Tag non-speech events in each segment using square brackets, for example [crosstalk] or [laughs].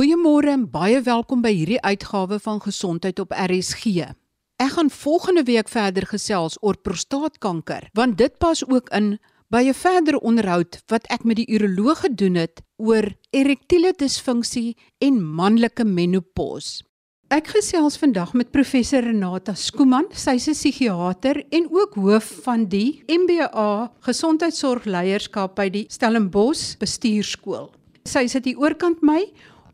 Goeiemôre en baie welkom by hierdie uitgawe van Gesondheid op RSG. Ek gaan volgende week verder gesels oor prostaatkanker, want dit pas ook in by 'n verdere onderhoud wat ek met die uroloog gedoen het oor erektiele disfunksie en manlike menopause. Ek gesels vandag met professor Renata Skooman, sy is 'n psigiater en ook hoof van die MBA Gesondheidsorgleierskap by die Stellenbosch Bestuurskool. Sy sit hier oorkant my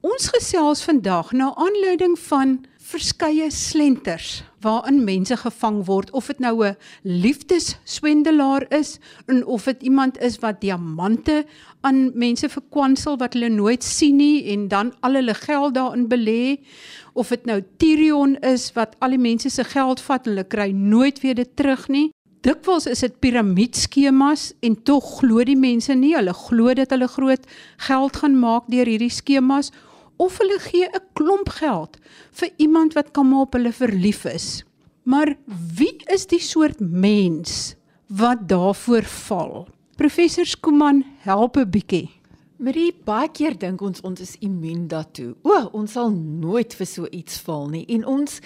Ons gesels vandag na aanleiding van verskeie slenters waarin mense gevang word of dit nou 'n liefdesswendelaar is en of dit iemand is wat diamante aan mense verkwansel wat hulle nooit sien nie en dan al hulle geld daarin belê. Of dit nou Tirion is wat al die mense se geld vat en hulle kry nooit weer dit terug nie. Dikwels is dit piramiedskemas en tog glo die mense nie. Hulle glo dat hulle groot geld gaan maak deur hierdie skemas of hulle gee 'n klomp geld vir iemand wat kan op hulle verlief is. Maar wie is die soort mens wat daarvoor val? Professor Skuman, help 'n bietjie. Marie, baie keer dink ons ons is immuun daartoe. O, ons sal nooit vir so iets val nie en ons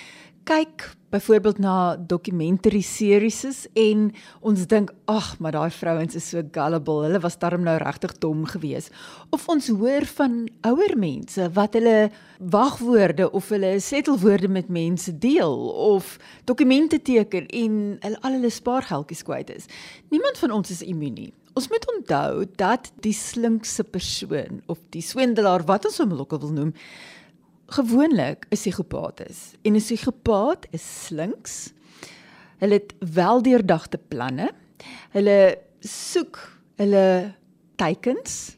kyk byvoorbeeld na documentary series en ons dink ag maar daai vrouens is so gullible. Hulle was darm nou regtig dom geweest. Of ons hoor van ouer mense wat hulle wagwoorde of hulle sleutelwoorde met mense deel of dokumente teken en hulle al hulle spaargeldjies kwyt is. Niemand van ons is immuun nie. Ons moet onthou dat die slinkse persoon of die swendelaar wat ons hom ook al wil noem, gewoonlik 'n psigopaat is. En 'n psigopaat is slinks. Hulle het weldeurdagte planne. Hulle soek hulle teikens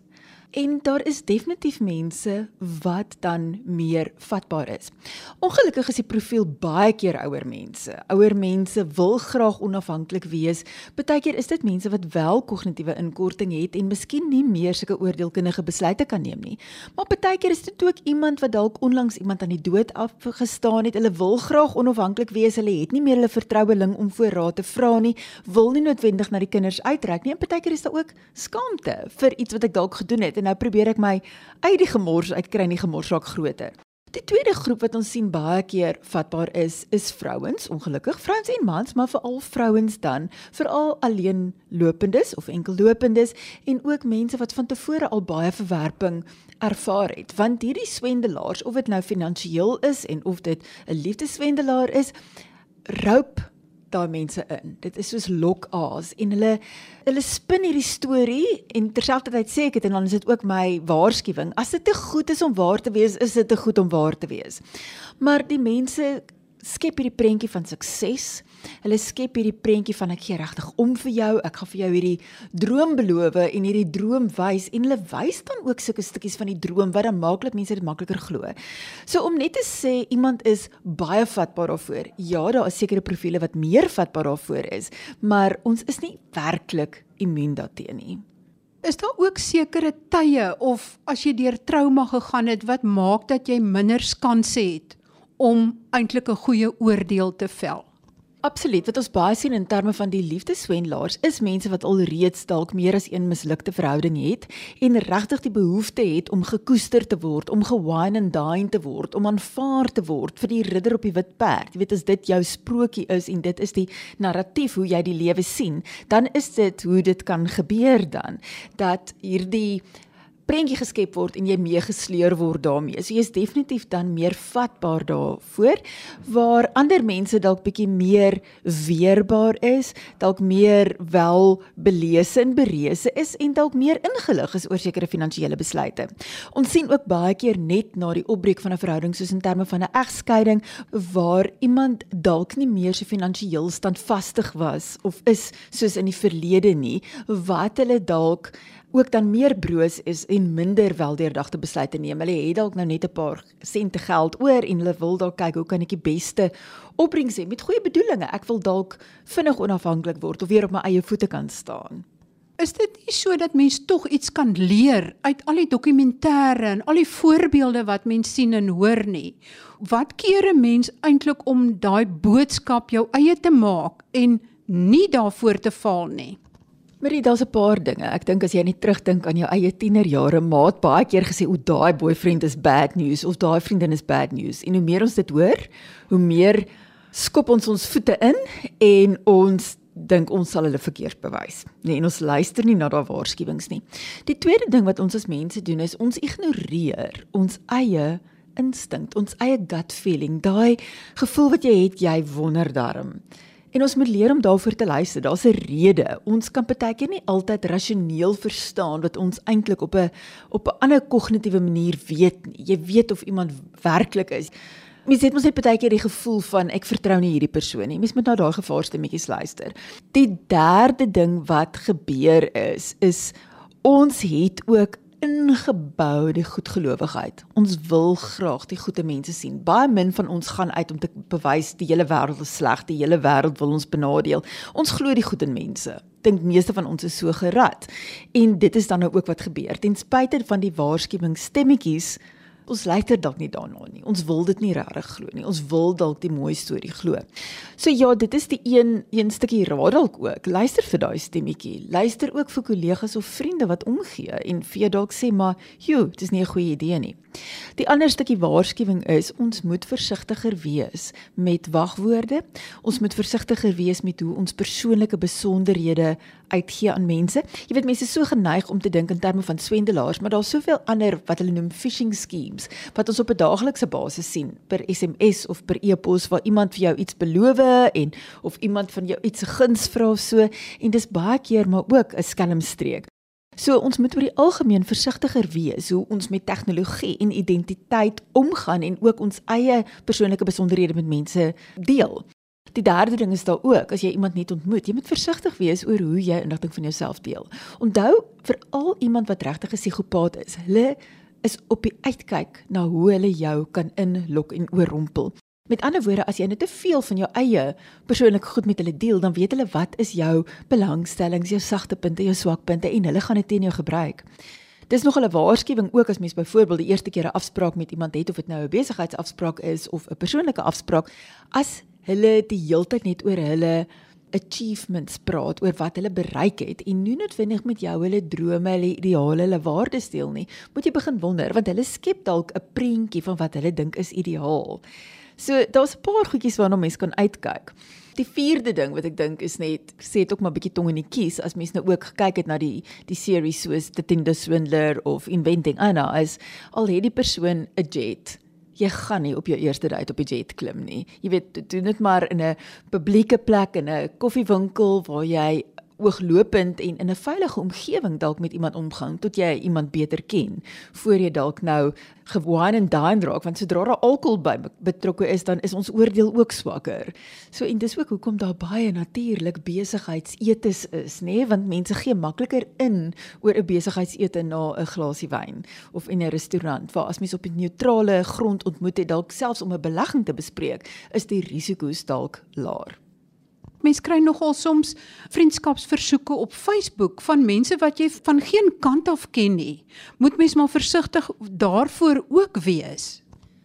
En daar is definitief mense wat dan meer vatbaar is. Ongelukkig is die profiel baie keer ouer mense. Ouer mense wil graag onafhanklik wees. Partykeer is dit mense wat wel kognitiewe inkorting het en miskien nie meer sulke oordeelkundige besluite kan neem nie. Maar partykeer is dit ook iemand wat dalk onlangs iemand aan die dood afgestaan het. Hulle wil graag onafhanklik wees. Hulle het nie meer hulle vertroueling om voor raad te vra nie. Wil nie noodwendig na die kinders uitreik nie. En partykeer is daar ook skaamte vir iets wat ek dalk gedoen het en nou probeer ek my uit die gemors uitkry en die gemors raak groter. Die tweede groep wat ons sien baie keer vatbaar is, is vrouens, ongelukkig vrouens en mans, maar veral vrouens dan, veral alleen lopendes of enkel lopendes en ook mense wat van tevore al baie verwerping ervaar het. Want hierdie swendelaars, of dit nou finansiëel is en of dit 'n liefdeswendelaar is, roep daai mense in. Dit is soos lokaas en hulle hulle spin hierdie storie en terselfdertyd sê ek dit en dan is dit ook my waarskuwing. As dit te goed is om waar te wees, is dit te goed om waar te wees. Maar die mense skep hierdie prentjie van sukses. Hulle skep hierdie prentjie van ek gee regtig om vir jou. Ek gaan vir jou hierdie droom beloof en hierdie droom wys en hulle wys dan ook sulke stukkies van die droom wat dan maak dat mense dit makliker glo. So om net te sê iemand is baie vatbaar daarvoor. Ja, daar is sekere profile wat meer vatbaar daarvoor is, maar ons is nie werklik immuun daarteen nie. Is daar ook sekere tye of as jy deur trauma gegaan het wat maak dat jy minder kans het om eintlik 'n goeie oordeel te vel. Absoluut. Wat ons baie sien in terme van die liefdeswendelaars is mense wat alreeds dalk meer as een mislukte verhouding het en regtig die behoefte het om gekoester te word, om gewine and dine te word, om aanvaar te word vir die ridder op die wit perd. Jy weet as dit jou sprokie is en dit is die narratief hoe jy die lewe sien, dan is dit hoe dit kan gebeur dan dat hierdie prentjie geskep word en jy meegesleer word daarmee. So jy's definitief dan meer vatbaar daarvoor waar ander mense dalk bietjie meer weerbaar is, dalk meer wel belese en berese is en dalk meer ingelig is oor sekere finansiële besluite. Ons sien ook baie keer net na die opbreek van 'n verhouding soos in terme van 'n egskeiding waar iemand dalk nie meer so finansiëel standvastig was of is soos in die verlede nie, wat hulle dalk ook dan meer broos is en minder weldeurdagte besluite neem. Hulle het dalk nou net 'n paar sente geld oor en hulle wil dalk kyk hoe kan ek die beste opbrengs hê met goeie bedoelings. Ek wil dalk vinnig onafhanklik word of weer op my eie voete kan staan. Is dit nie so dat mens tog iets kan leer uit al die dokumentêre en al die voorbeelde wat mens sien en hoor nie? Wat keer 'n mens eintlik om daai boodskap jou eie te maak en nie daarvoor te val nie? Maar daar's 'n paar dinge. Ek dink as jy net terugdink aan jou eie tienerjare, maat baie keer gesê o, daai boyfriend is bad news of daai vriendin is bad news. En hoe meer ons dit hoor, hoe meer skop ons ons voete in en ons dink ons sal hulle verkeerd bewys. Nee, en ons luister nie na daardie waarskuwings nie. Die tweede ding wat ons as mense doen is ons ignoreer ons eie instink, ons eie gut feeling, daai gevoel wat jy het, jy wonder daarom. En ons moet leer om daarvoor te luister. Daar's 'n rede. Ons kan partykeer nie altyd rasioneel verstaan wat ons eintlik op 'n op 'n ander kognitiewe manier weet nie. Jy weet of iemand werklik is. Mens het mos net baie keer die gevoel van ek vertrou nie hierdie persoon nie. Mens moet na daai gevaarstemmetjies luister. Die derde ding wat gebeur is is ons het ook ingeboude goedgelowigheid. Ons wil graag die goeie mense sien. Baie min van ons gaan uit om te bewys die hele wêreld is sleg, die hele wêreld wil ons benadeel. Ons glo die goed in mense. Dink meeste van ons is so gerad. En dit is dan nou ook wat gebeur. Ten spyte van die waarskuwingsstemmetjies Ons luister dalk nie daarna nie. Ons wil dit nie regtig glo nie. Ons wil dalk die mooi storie glo. So ja, dit is die een een stukkie raad dalk ook. Luister vir daai stemmetjie. Luister ook vir kollegas of vriende wat omgee en vir jou dalk sê maar, "Jo, dit is nie 'n goeie idee nie." Die ander stukkie waarskuwing is ons moet versigtiger wees met wagwoorde. Ons moet versigtiger wees met hoe ons persoonlike besonderhede uitgee aan mense. Jy weet mense is so geneig om te dink in terme van swendelaars, maar daar's soveel ander wat hulle noem phishing schemes wat ons op 'n daaglikse basis sien per SMS of per e-pos waar iemand vir jou iets beloof en of iemand van jou iets guns vra of so en dis baie keer maar ook 'n skelmstreek. So ons moet oor die algemeen versigtiger wees hoe ons met tegnologie en identiteit omgaan en ook ons eie persoonlike besonderhede met mense deel. Die derde ding is daar ook as jy iemand net ontmoet, jy moet versigtig wees oor hoe jy inligting van jouself deel. Onthou vir al iemand wat regtig 'n psigopaat is, hulle is op die uitkyk na hoe hulle jou kan inlok en oorrompel. Met ander woorde, as jy net te veel van jou eie persoonlike goed met hulle deel, dan weet hulle wat is jou belangstellings, jou sagte punte, jou swakpunte en hulle gaan dit teen jou gebruik. Dis nog 'n waarskuwing ook as mens byvoorbeeld die eerste keer 'n afspraak met iemand het of dit nou 'n besigheidsafspraak is of 'n persoonlike afspraak, as hulle die heeltyd net oor hulle achievements praat oor wat hulle bereik het en nie noodwendig met jou hulle drome, hulle ideale, hulle waardes deel nie. Moet jy begin wonder want hulle skep dalk 'n prentjie van wat hulle dink is ideaal. So daar's 'n paar goedjies waarna mens kan uitkyk. Die vierde ding wat ek dink is net sê dit ook maar bietjie tong in die kies as mens nou ook gekyk het na die die series soos The Tinder Swindler of Inventing Anna is al het die persoon 'n jet jy gaan nie op jou eerste date op die jet klim nie. Jy weet, doen dit maar in 'n publieke plek in 'n koffiewinkel waar jy ooglopend en in 'n veilige omgewing dalk met iemand omgang tot jy iemand beter ken voor jy dalk nou gewaan en dine raak want sodra daar alkohol by betrokke is dan is ons oordeel ook swakker. So en dis ook hoekom daar baie natuurlik besigheidsetes is, nê, nee? want mense gee makliker in oor 'n besigheidsete na 'n glasie wyn of in 'n restaurant waar as mens op 'n neutrale grond ontmoet het dalk selfs om 'n belegging te bespreek, is die risiko's dalk laer. Mens kry nogal soms vriendskapsversoeke op Facebook van mense wat jy van geen kant af ken nie. Moet mens maar versigtig daarvoor ook wees.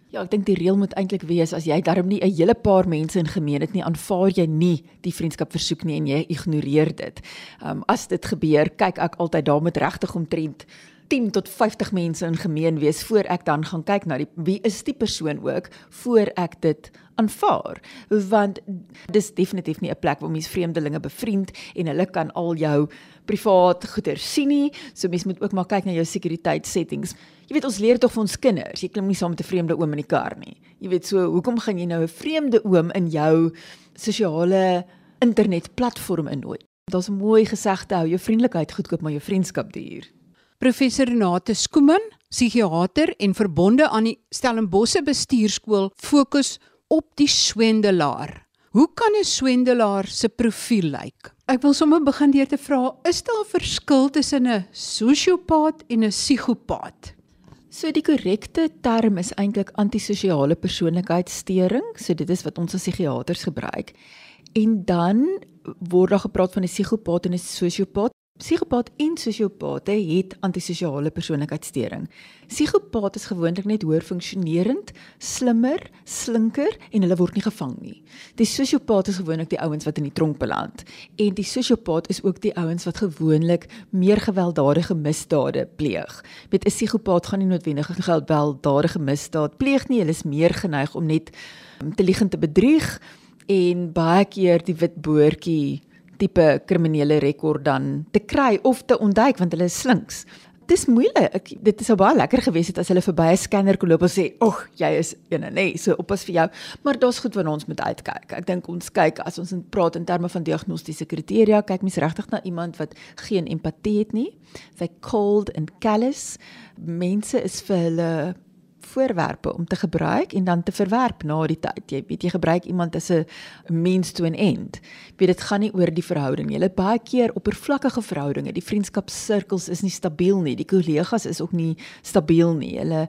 Ja, ek dink die reël moet eintlik wees as jy darm nie 'n hele paar mense in gemeen het nie, aanvaar jy nie die vriendskapversoek nie en jy ignoreer dit. Um as dit gebeur, kyk ek altyd daar met regtig omtrent 10 tot 50 mense in gemeen wees voor ek dan gaan kyk na die wie is die persoon ook voor ek dit aanvaar. Want dis definitief nie 'n plek waar mense vreemdelinge bevriend en hulle kan al jou privaat goeder sien nie. So mense moet ook maar kyk na jou sekuriteit settings. Jy weet ons leer tog vir ons kinders jy klim nie saam met 'n vreemde oom in die kar nie. Jy weet so hoekom gaan jy nou 'n vreemde oom in jou sosiale internetplatform innooi daar's 'n mooi gesegde hou jou vriendelikheid goedkoop maar jou vriendskap duur Professor Renate Skooman, psigiater en verbonde aan die Stellenbosse Bestuurskool, fokus op die swendelaar. Hoe kan 'n swendelaar se profiel lyk? Ek wil sommer begin deur te vra, is daar 'n verskil tussen 'n sosiopaat en 'n psigopaat? So die korrekte term is eintlik antisosiale persoonlikheidssteuring, so dit is wat ons as psigiaters gebruik. En dan word daar gepraat van 'n psigopaat en 'n sosiopaat Psigopaat en sosiopate het antisosiale persoonlikheidssteuring. Psigopaat is gewoonlik net hoër funksionerend, slimmer, slinker en hulle word nie gevang nie. Die sosiopaat is gewoonlik die ouens wat in die tronk beland en die sosiopaat is ook die ouens wat gewoonlik meer gewelddadige misdade pleeg. Met 'n psigopaat gaan nie noodwendig gewelddadige misdaad pleeg nie, hulle is meer geneig om net te lieg en te bedrieg en baie keer die wit boortjie tipe kriminele rekord dan te kry of te ontduik want hulle is slinks. Dis moeilik. Ek, dit sou baie lekker gewees het as hulle verby 'n scanner kon loop en sê, "Ag, jy is een en nee, so oppas vir jou." Maar daar's goed wat ons moet uitkyk. Ek dink ons kyk as ons praat in terme van diagnostiese kriteria, kyk mens regtig na iemand wat geen empatie het nie. Sy cold and callous. Mense is vir hulle voorwerpe om te gebruik en dan te verwerp na die tyd. Jy weet jy gebruik iemand as 'n means to an end. Weet dit gaan nie oor die verhouding nie. Hulle baie keer oppervlakkige verhoudinge. Die vriendskapssirkels is nie stabiel nie. Die kollegas is ook nie stabiel nie. Hulle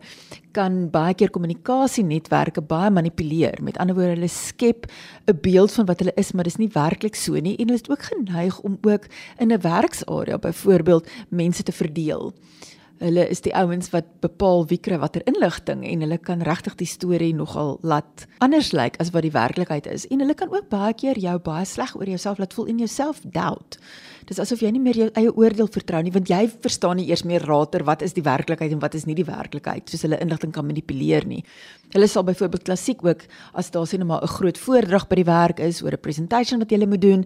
kan baie keer kommunikasienetwerke baie manipuleer. Met ander woorde, hulle skep 'n beeld van wat hulle is, maar dis nie werklik so nie en hulle is ook geneig om ook in 'n werksarea byvoorbeeld mense te verdeel hulle is die ouens wat bepaal wie kry watter inligting en hulle kan regtig die storie nogal laat anders lyk as wat die werklikheid is en hulle kan ook baie keer jou baie sleg oor jouself laat voel en jouself doubt. Dis asof jy nie meer jou eie oordeel vertrou nie want jy verstaan nie eers meer rater wat is die werklikheid en wat is nie die werklikheid soos hulle inligting kan manipuleer nie. Hulle sal byvoorbeeld klassiek ook as daar sien maar 'n groot voordrag by die werk is oor 'n presentation wat jy moet doen,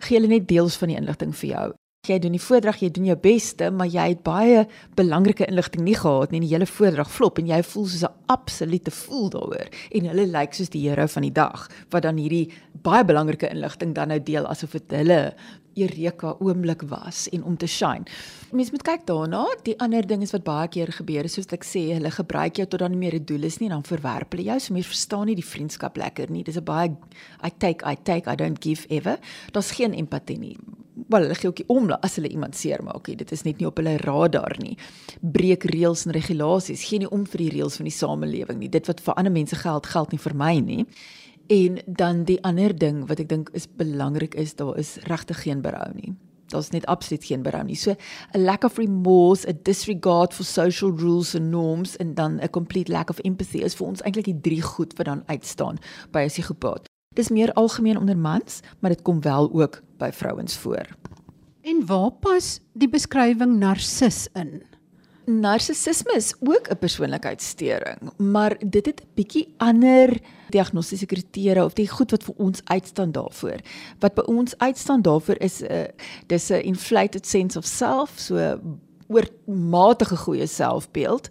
gee hulle net deels van die inligting vir jou jy doen die voordrag, jy doen jou beste, maar jy het baie belangrike inligting nie gehad nie. Die hele voordrag flop en jy voel soos 'n absolute fool daaroor. En hulle lyk soos die hero van die dag wat dan hierdie baie belangrike inligting dan nou deel asof dit hulle eureka oomblik was en om te shine. Mens moet kyk daarna. Die ander ding is wat baie keer gebeur is soos ek sê, hulle gebruik jou tot dan nie meer 'n doel is nie, dan verwerp hulle jou. So mense verstaan nie die vriendskap lekker nie. Dis 'n baie I take I take I don't give ever. Daar's geen empatie nie. Wel, hulle gee ook nie om as hulle iemand seermaak. Dit is net nie op hulle radar nie. Breek reëls en regulasies. Geen nie om vir die reëls van die samelewing nie. Dit wat vir ander mense geld, geld nie vir my nie. En dan die ander ding wat ek dink is belangrik is daar is regtig geen berou nie. Daar's net absoluut geen berou nie. So 'n lack of remorse, a disregard for social rules and norms en dan 'n complete lack of empathy is vir ons eintlik die drie goed wat dan uitstaan by 'n psigopaat. Dis meer algemeen onder mans, maar dit kom wel ook by vrouens voor. En waar pas die beskrywing narcis in? Narcissisme is ook 'n persoonlikheidssteuring, maar dit het 'n bietjie ander diagnostiese kriteria of die goed wat vir ons uitstaan daarvoor. Wat by ons uitstaan daarvoor is 'n uh, dis 'n inflated sense of self, so oormatige goeie selfbeeld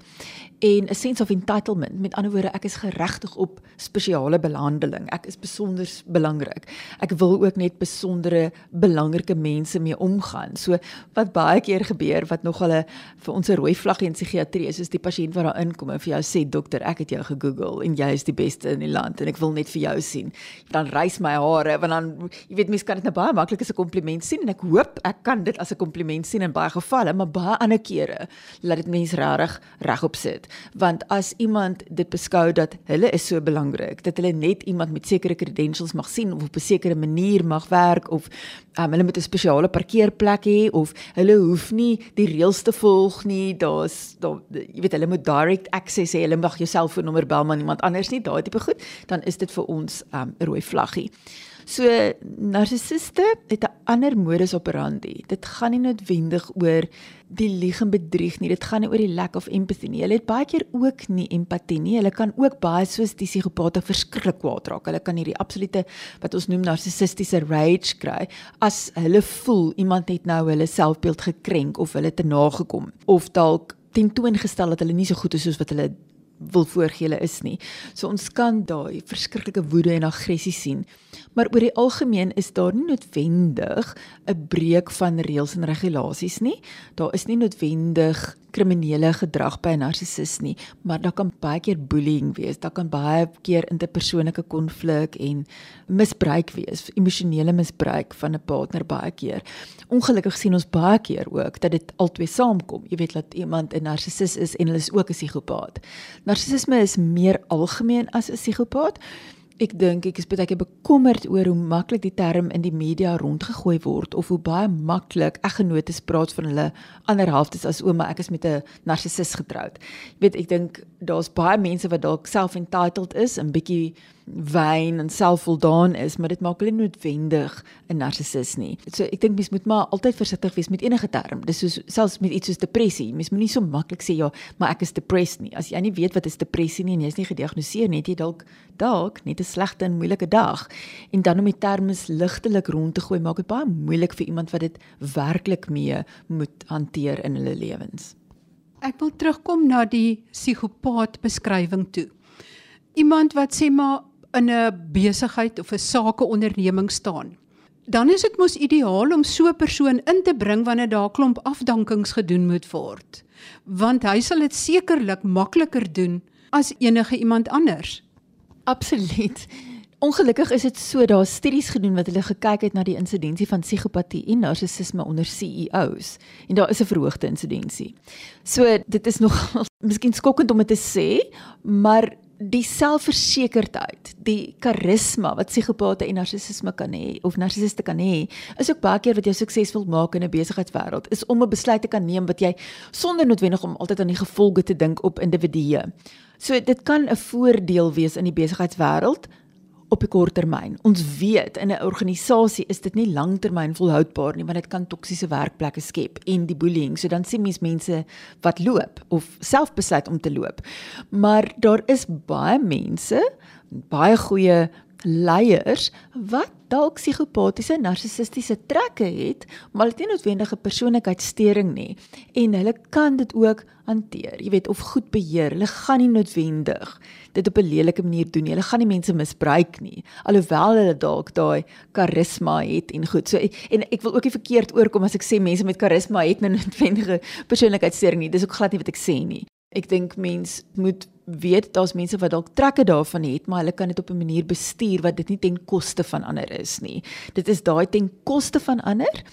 en 'n sense of entitlement. Met ander woorde, ek is geregtig op spesiale behandeling. Ek is besonder belangrik. Ek wil ook net besondere belangrike mense mee omgaan. So wat baie keer gebeur wat nog hulle vir ons 'n rooi vlag in psigiatrie is, is die pasiënt wat daar inkom en vir jou sê dokter, ek het jou gegoogel en jy is die beste in die land en ek wil net vir jou sien. Dan rys my hare want dan jy weet mense kan dit nou baie maklik as 'n kompliment sien en ek hoop ek kan dit as 'n kompliment sien in baie gevalle, maar baie ander kere laat dit mense regtig regop sit want as iemand dit beskou dat hulle is so belangrik dat hulle net iemand met sekere credentials mag sien of op 'n sekere manier mag werk of um, hulle moet 'n spesiale parkeerplek hê of hulle hoef nie die reëls te volg nie daar's daar jy weet hulle moet direct access hê hulle mag jou selfoonnommer bel maar niemand anders nie daai tipe goed dan is dit vir ons um, 'n um, rooi vlaggie So narcissiste het 'n ander modus operandi. Dit gaan nie noodwendig oor die lieg en bedrieg nie. Dit gaan nie oor die lack of empathy nie. Hulle het baie keer ook nie empatie nie. Hulle kan ook baie soos die psigopate verskriklik kwaad raak. Hulle kan hierdie absolute wat ons noem narcissistiese rage kry as hulle voel iemand het nou hulle selfbeeld gekrenk of hulle te nagekom of dalk tentoongestel dat hulle nie so goed is soos wat hulle wil voorgee hulle is nie. So ons kan daai verskriklike woede en aggressie sien. Maar oor die algemeen is daar nie noodwendig 'n breek van reëls en regulasies nie. Daar is nie noodwendig kriminele gedrag by 'n narcissus nie, maar daar kan baie keer bullying wees. Daar kan baie keer interpersoonlike konflik en misbruik wees, emosionele misbruik van 'n partner baie keer. Ongelukkig sien ons baie keer ook dat dit albei saamkom. Jy weet dat iemand 'n narcissus is en hulle is ook 'n psigopaat. Narcissisme is meer algemeen as 'n psigopaat ek dink ek is baie keer bekommerd oor hoe maklik die term in die media rondgegooi word of hoe baie maklik eggenotes praat van hulle ander halftes as ouma ek is met 'n narcissus getroud. Jy weet ek dink daar's baie mense wat dalk self-entitled is en bietjie wyn en selfvoldaan is, maar dit maak hulle noodwendig 'n narcissus nie. So ek dink mens moet maar altyd versigtig wees met enige term. Dis soos selfs met iets soos depressie. Mens moet nie so maklik sê ja, maar ek is depressed nie. As jy nie weet wat is depressie nie en jy's nie gediagnoseer nie, het jy dalk dalk net 'n slegte en moeilike dag. En dan om die terme ligtelik rond te gooi, maak dit baie moeilik vir iemand wat dit werklik mee moet hanteer in hulle lewens. Ek wil terugkom na die psigopaat beskrywing toe. Iemand wat sê maar in 'n besigheid of 'n sakeonderneming staan. Dan is dit mos ideaal om so 'n persoon in te bring wanneer daar klomp afdankings gedoen moet word, want hy sal dit sekerlik makliker doen as enige iemand anders. Absoluut. Ongelukkig is dit so daar studies gedoen wat hulle gekyk het na die insidensie van psigopatie en narcissisme onder CEOs en daar is 'n verhoogde insidensie. So dit is nog [laughs] miskien skokkend om dit te sê, maar die selfversekerdheid, die karisma wat psigopate en narcissisme kan hê of narcissiste kan hê, is ook baie keer wat jou suksesvol maak in 'n besigheidswêreld, is om 'n besluit te kan neem wat jy sonder noodwendig om altyd aan die gevolge te dink op individue. So dit kan 'n voordeel wees in die besigheidswêreld, op die kort termyn. Ons weet in 'n organisasie is dit nie langtermyn volhoubaar nie want dit kan toksiese werkplekke skep en die bullying. So dan sien mens mense wat loop of self besluit om te loop. Maar daar is baie mense, baie goeie leiers wat dalk psigopatiese narcissistiese trekke het, maar dit nie noodwendig 'n persoonlikheidssteuring nie en hulle kan dit ook hanteer. Jy weet of goed beheer. Hulle gaan nie noodwendig dit op 'n lelike manier doen nie. Hulle gaan nie mense misbruik nie, alhoewel hulle dalk daai karisma het en goed. So en ek wil ook nie verkeerd oorkom as ek sê mense met karisma het 'n noodwendige persoonlikheidssteuring nie. Dis ook glad nie wat ek sê nie. Ek dink mens moet weet daar's mense wat dalk trekke daarvan het, maar hulle kan dit op 'n manier bestuur wat dit nie ten koste van ander is nie. Dit is daai ten koste van ander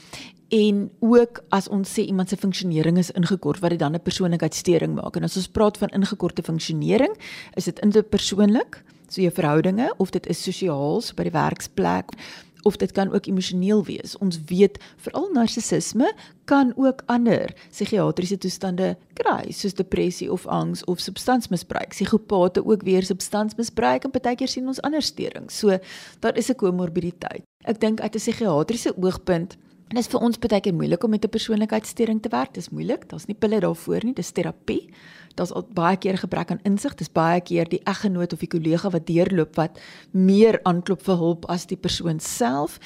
en ook as ons sê iemand se funksionering is ingekort wat dit dan 'n persoonlikheidssteuring maak. En as ons praat van ingekorte funksionering, is dit interpersoonlik, so jou verhoudinge of dit is sosiaal, so by die werksplek of dit kan ook emosioneel wees. Ons weet veral narcissisme kan ook ander psigiatriese toestande kry, soos depressie of angs of substansmisbruik. Psigopate ook weer substansmisbruik en partykeer sien ons ander steurings. So daar is 'n komorbiditeit. Ek dink uit 'n psigiatriese oogpunt En dit is vir ons baie keer moeilik om met 'n persoonlikheidssteuring te werk. Dis moeilik. Daar's nie pille daarvoor nie. Dis terapie. Daar's al baie keer gebrek aan insig. Dis baie keer die eggenoot of die kollega wat deurloop wat meer aanklop vir hulp as die persoon self.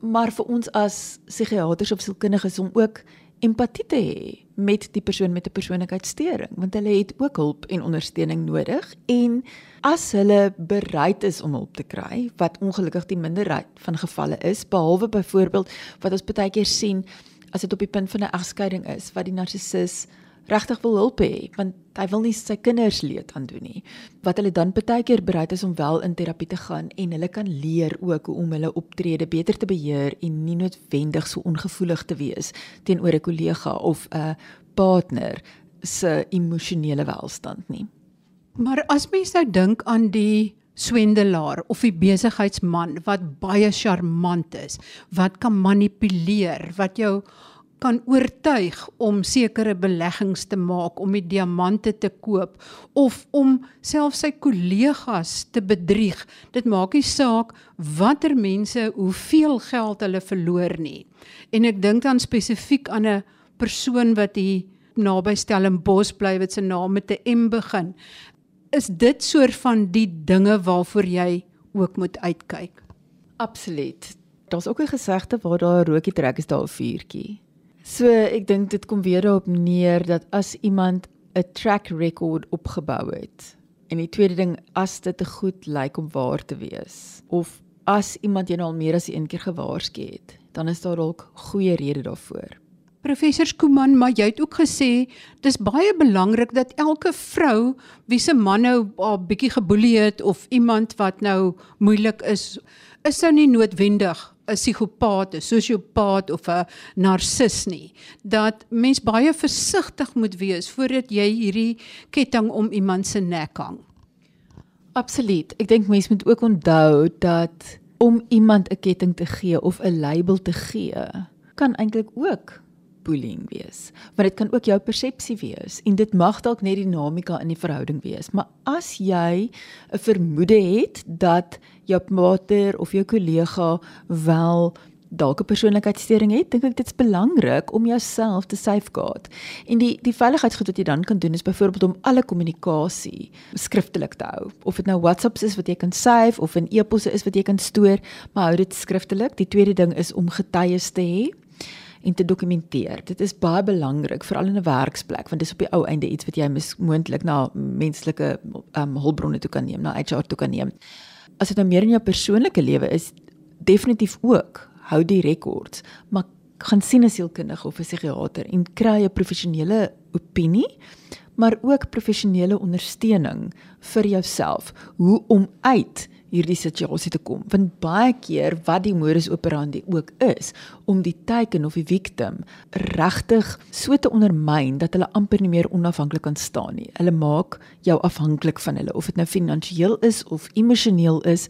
Maar vir ons as psigiaters of sielkundiges om ook empatie te hê met die persoon met 'n persoonlikheidssteuring want hulle het ook hulp en ondersteuning nodig en as hulle bereid is om hulp te kry wat ongelukkig die minderheid van gevalle is behalwe byvoorbeeld wat ons baie keer sien as dit op die punt van 'n egskeiding is wat die narcissus regtig wil hulp hê want hy wil nie sy kinders leed aan doen nie. Wat hulle dan baie keer bereid is om wel in terapie te gaan en hulle kan leer ook hoe om hulle optrede beter te beheer en nie noodwendig so ongevoelig te wees teenoor 'n kollega of 'n partner se emosionele welstand nie. Maar as mens nou dink aan die swendelaar of die besigheidsman wat baie charmant is, wat kan manipuleer, wat jou kan oortuig om sekere beleggings te maak om die diamante te koop of om selfs sy kollegas te bedrieg. Dit maak nie saak watter mense hoeveel geld hulle verloor nie. En ek dink dan spesifiek aan 'n persoon wat hier naby Stellenbosch bly wat se naam met 'n M begin. Is dit soort van die dinge waarvoor jy ook moet uitkyk? Absoluut. Daar's ook 'n gesegde waar daar 'n rookie trek is daar 'n vuurtjie. So ek dink dit kom weer daarop neer dat as iemand 'n track record opgebou het en die tweede ding as dit te goed lyk om waar te wees of as iemand jou nou al meer as een keer gewaarsku het, dan is daar dalk goeie rede daarvoor. Professor Skuman, maar jy het ook gesê dis baie belangrik dat elke vrou wie se man nou 'n bietjie geboelie het of iemand wat nou moeilik is, is nou nie noodwendig 'n psigopaat, 'n sosiopaat of 'n narcis nie. Dat mens baie versigtig moet wees voordat jy hierdie ketting om iemand se nek hang. Absoluut. Ek dink mense moet ook onthou dat om iemand 'n ketting te gee of 'n label te gee, kan eintlik ook bullying wees. Maar dit kan ook jou persepsie wees en dit mag dalk net dinamika in die verhouding wees. Maar as jy 'n vermoede het dat jou partner of jou kollega wel dalk 'n persoonlikheidsstoring het, dink ek dit's belangrik om jouself te safeguard. En die die veiligheidsgoed wat jy dan kan doen is byvoorbeeld om alle kommunikasie skriftelik te hou. Of dit nou WhatsApps is wat jy kan save of 'n e-posse is wat jy kan stoor, maar hou dit skriftelik. Die tweede ding is om getuies te hê en te dokumenteer. Dit is baie belangrik veral in 'n werksplek want dis op die ou einde iets wat jy moontlik na menslike um, hulpbronne toe kan neem, na HR toe kan neem. As dit nou meer in jou persoonlike lewe is, definitief ook hou die rekords, maar gaan sien 'n sielkundige of 'n psigiater en kry 'n professionele opinie, maar ook professionele ondersteuning vir jouself hoe om uit hierdie situasie te kom. Want baie keer wat die modus operandi ook is om die teiken of die victim regtig so te ondermyn dat hulle amper nie meer onafhanklik kan staan nie. Hulle maak jou afhanklik van hulle of dit nou finansiëel is of emosioneel is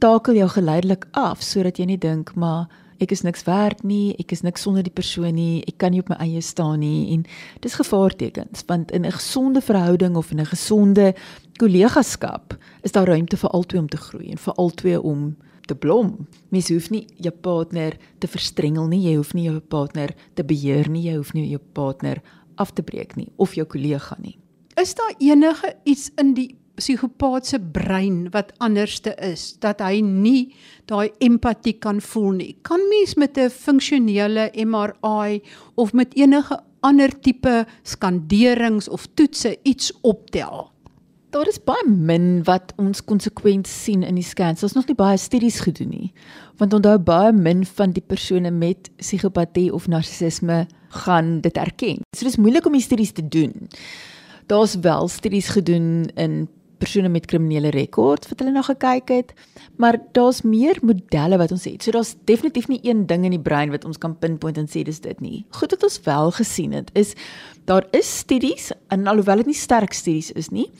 takel jou geleidelik af sodat jy nie dink maar ek is niks werd nie, ek is niks sonder die persoon nie, ek kan nie op my eie staan nie en dis gevaartekens want in 'n gesonde verhouding of in 'n gesonde kollegaskap is daar ruimte vir albei om te groei en vir albei om te blom. Mens hoef nie jou partner te verstrengel nie, jy hoef nie jou partner te beheer nie, jy hoef nie jou partner af te breek nie of jou kollega nie. Is daar enige iets in die psigopaat se brein wat anderste is dat hy nie daai empatie kan voel nie. Kan mens met 'n funksionele MRI of met enige ander tipe skanderings of toetse iets optel? Daar is baie min wat ons konsekwent sien in die scans. Ons nog nie baie studies gedoen nie. Want onthou baie min van die persone met psigopatie of narcissisme gaan dit erken. So dis moeilik om die studies te doen. Daar's wel studies gedoen in persone met kriminele rekords wat hulle na gekyk het, maar daar's meer modelle wat ons het. So daar's definitief nie een ding in die brein wat ons kan pinpoint en sê dis dit nie. Goed wat ons wel gesien het is daar is studies en alhoewel dit nie sterk studies is nie,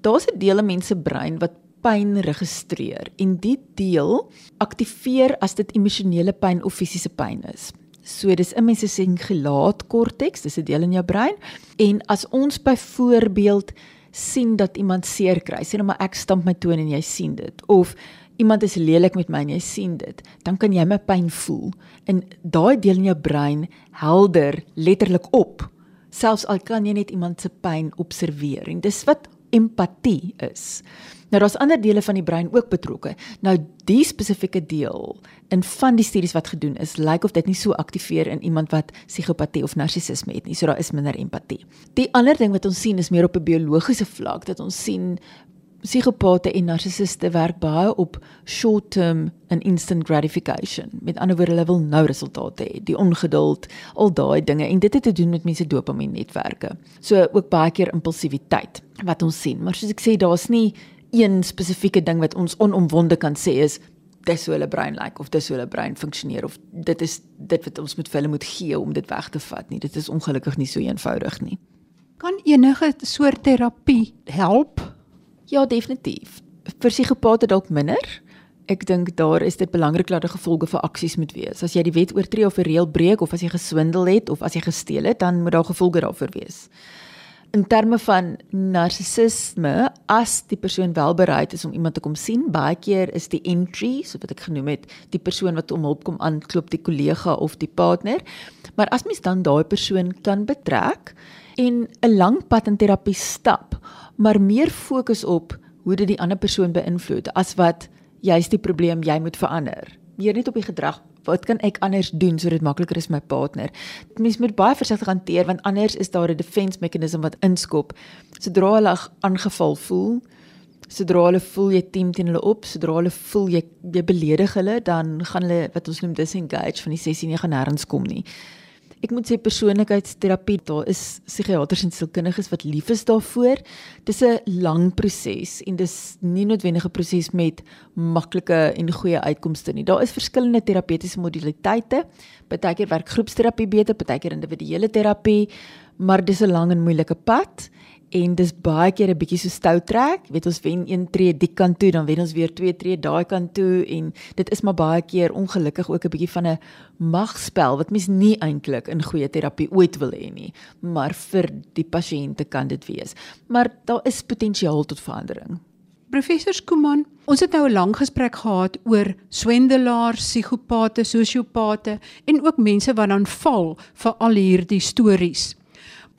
daar's 'n deel in mense brein wat pyn registreer en die deel aktiveer as dit emosionele pyn of fisiese pyn is. So dis 'n mens se singulaat korteks, dis 'n deel in jou brein en as ons byvoorbeeld sien dat iemand seer kry. Sê nou maar ek stamp my toon en jy sien dit of iemand is lelik met my en jy sien dit, dan kan jy my pyn voel. En daai deel in jou brein helder letterlik op. Selfs al kan jy net iemand se pyn observeer en dis wat empatie is. Nou daar's ander dele van die brein ook betrokke. Nou die spesifieke deel in van die studies wat gedoen is, lyk of dit nie so aktiveer in iemand wat psigopatie of narcissisme het nie. So daar is minder empatie. Die ander ding wat ons sien is meer op 'n biologiese vlak dat ons sien psigopate en narcissiste werk baie op short-term and instant gratification. Met ander woorde, hulle wil nou resultate hê, die ongeduld, al daai dinge en dit het te doen met mense dopamien netwerke. So ook baie keer impulsiwiteit wat ons sien. Maar soos ek sê, daar's nie een spesifieke ding wat ons onomwonde kan sê is dis hoe hulle brein lyk like, of dis hoe hulle brein funksioneer of dit is dit wat ons met hulle moet gee om dit weg te vat nie. Dit is ongelukkig nie so eenvoudig nie. Kan enige soort terapie help? Ja, definitief. Vir psigopate dalk minder. Ek dink daar is dit belangrik dat daar gevolge vir aksies moet wees. As jy die wet oortree of 'n reël breek of as jy geswindel het of as jy gesteel het, dan moet daar gevolge daarvoor wees in terme van narcissisme as die persoon wel bereid is om iemand te kom sien baie keer is die entry so wat ek genoem het die persoon wat om hulp kom aanklop die kollega of die partner. Maar as mens dan daai persoon kan betrek en 'n lang pad in terapie stap maar meer fokus op hoe dit die ander persoon beïnvloed as wat jy's die probleem jy moet verander. Meer net op die gedrag wat kan ek anders doen sodat dit makliker is vir my partner? Mens moet baie versigtig hanteer want anders is daar 'n defense meganisme wat inskop. Sodra hulle aangeval voel, sodra hulle voel jy teen teen hulle op, sodra hulle voel jy jy beledig hulle, dan gaan hulle wat ons noem disengage van die sessie nie gaan nêrens kom nie ek moet sê persoonlikheidsterapie daar is psigiaters en sielkundiges wat lief is daarvoor. Dis 'n lang proses en dis nie noodwendig 'n proses met maklike en goeie uitkomste nie. Daar is verskillende terapeutiese modaliteite. Partykeer werk groepsterapie beter, partykeer individuele terapie, maar dis 'n lang en moeilike pad en dis baie keer 'n bietjie so stout trek. Jy weet ons wen een tree die kant toe, dan wen ons weer twee tree daai kant toe en dit is maar baie keer ongelukkig ook 'n bietjie van 'n magspel wat mens nie eintlik in goeie terapie ooit wil hê nie, maar vir die pasiënte kan dit wees. Maar daar is potensiaal tot verandering. Professor Skuman, ons het nou 'n lang gesprek gehad oor swendelaars, psigopate, sosiopate en ook mense wat dan val vir al hierdie stories.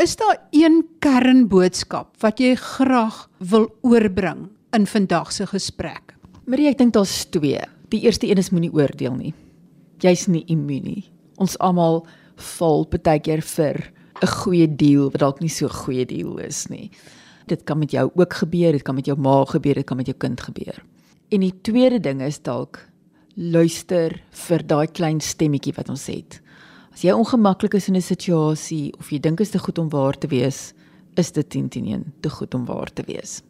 Is daar een kernboodskap wat jy graag wil oorbring in vandag se gesprek? Marie, ek dink daar's twee. Die eerste een is moenie oordeel nie. Jy's nie immuun nie. Ons almal val baie keer vir 'n goeie deal wat dalk nie so 'n goeie deal is nie. Dit kan met jou ook gebeur, dit kan met jou ma gebeur, dit kan met jou kind gebeur. En die tweede ding is dalk luister vir daai klein stemmetjie wat ons het. As jy ongemaklik is in 'n situasie of jy dink dit is te goed om waar te wees, is dit 10 teen 1 te goed om waar te wees.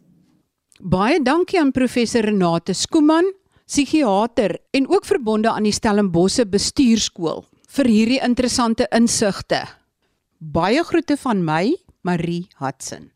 Baie dankie aan professor Renate Skuman, psigiater en ook verbonde aan die Stellenbosse Bestuurskool vir hierdie interessante insigte. Baie groete van my, Marie Hudson.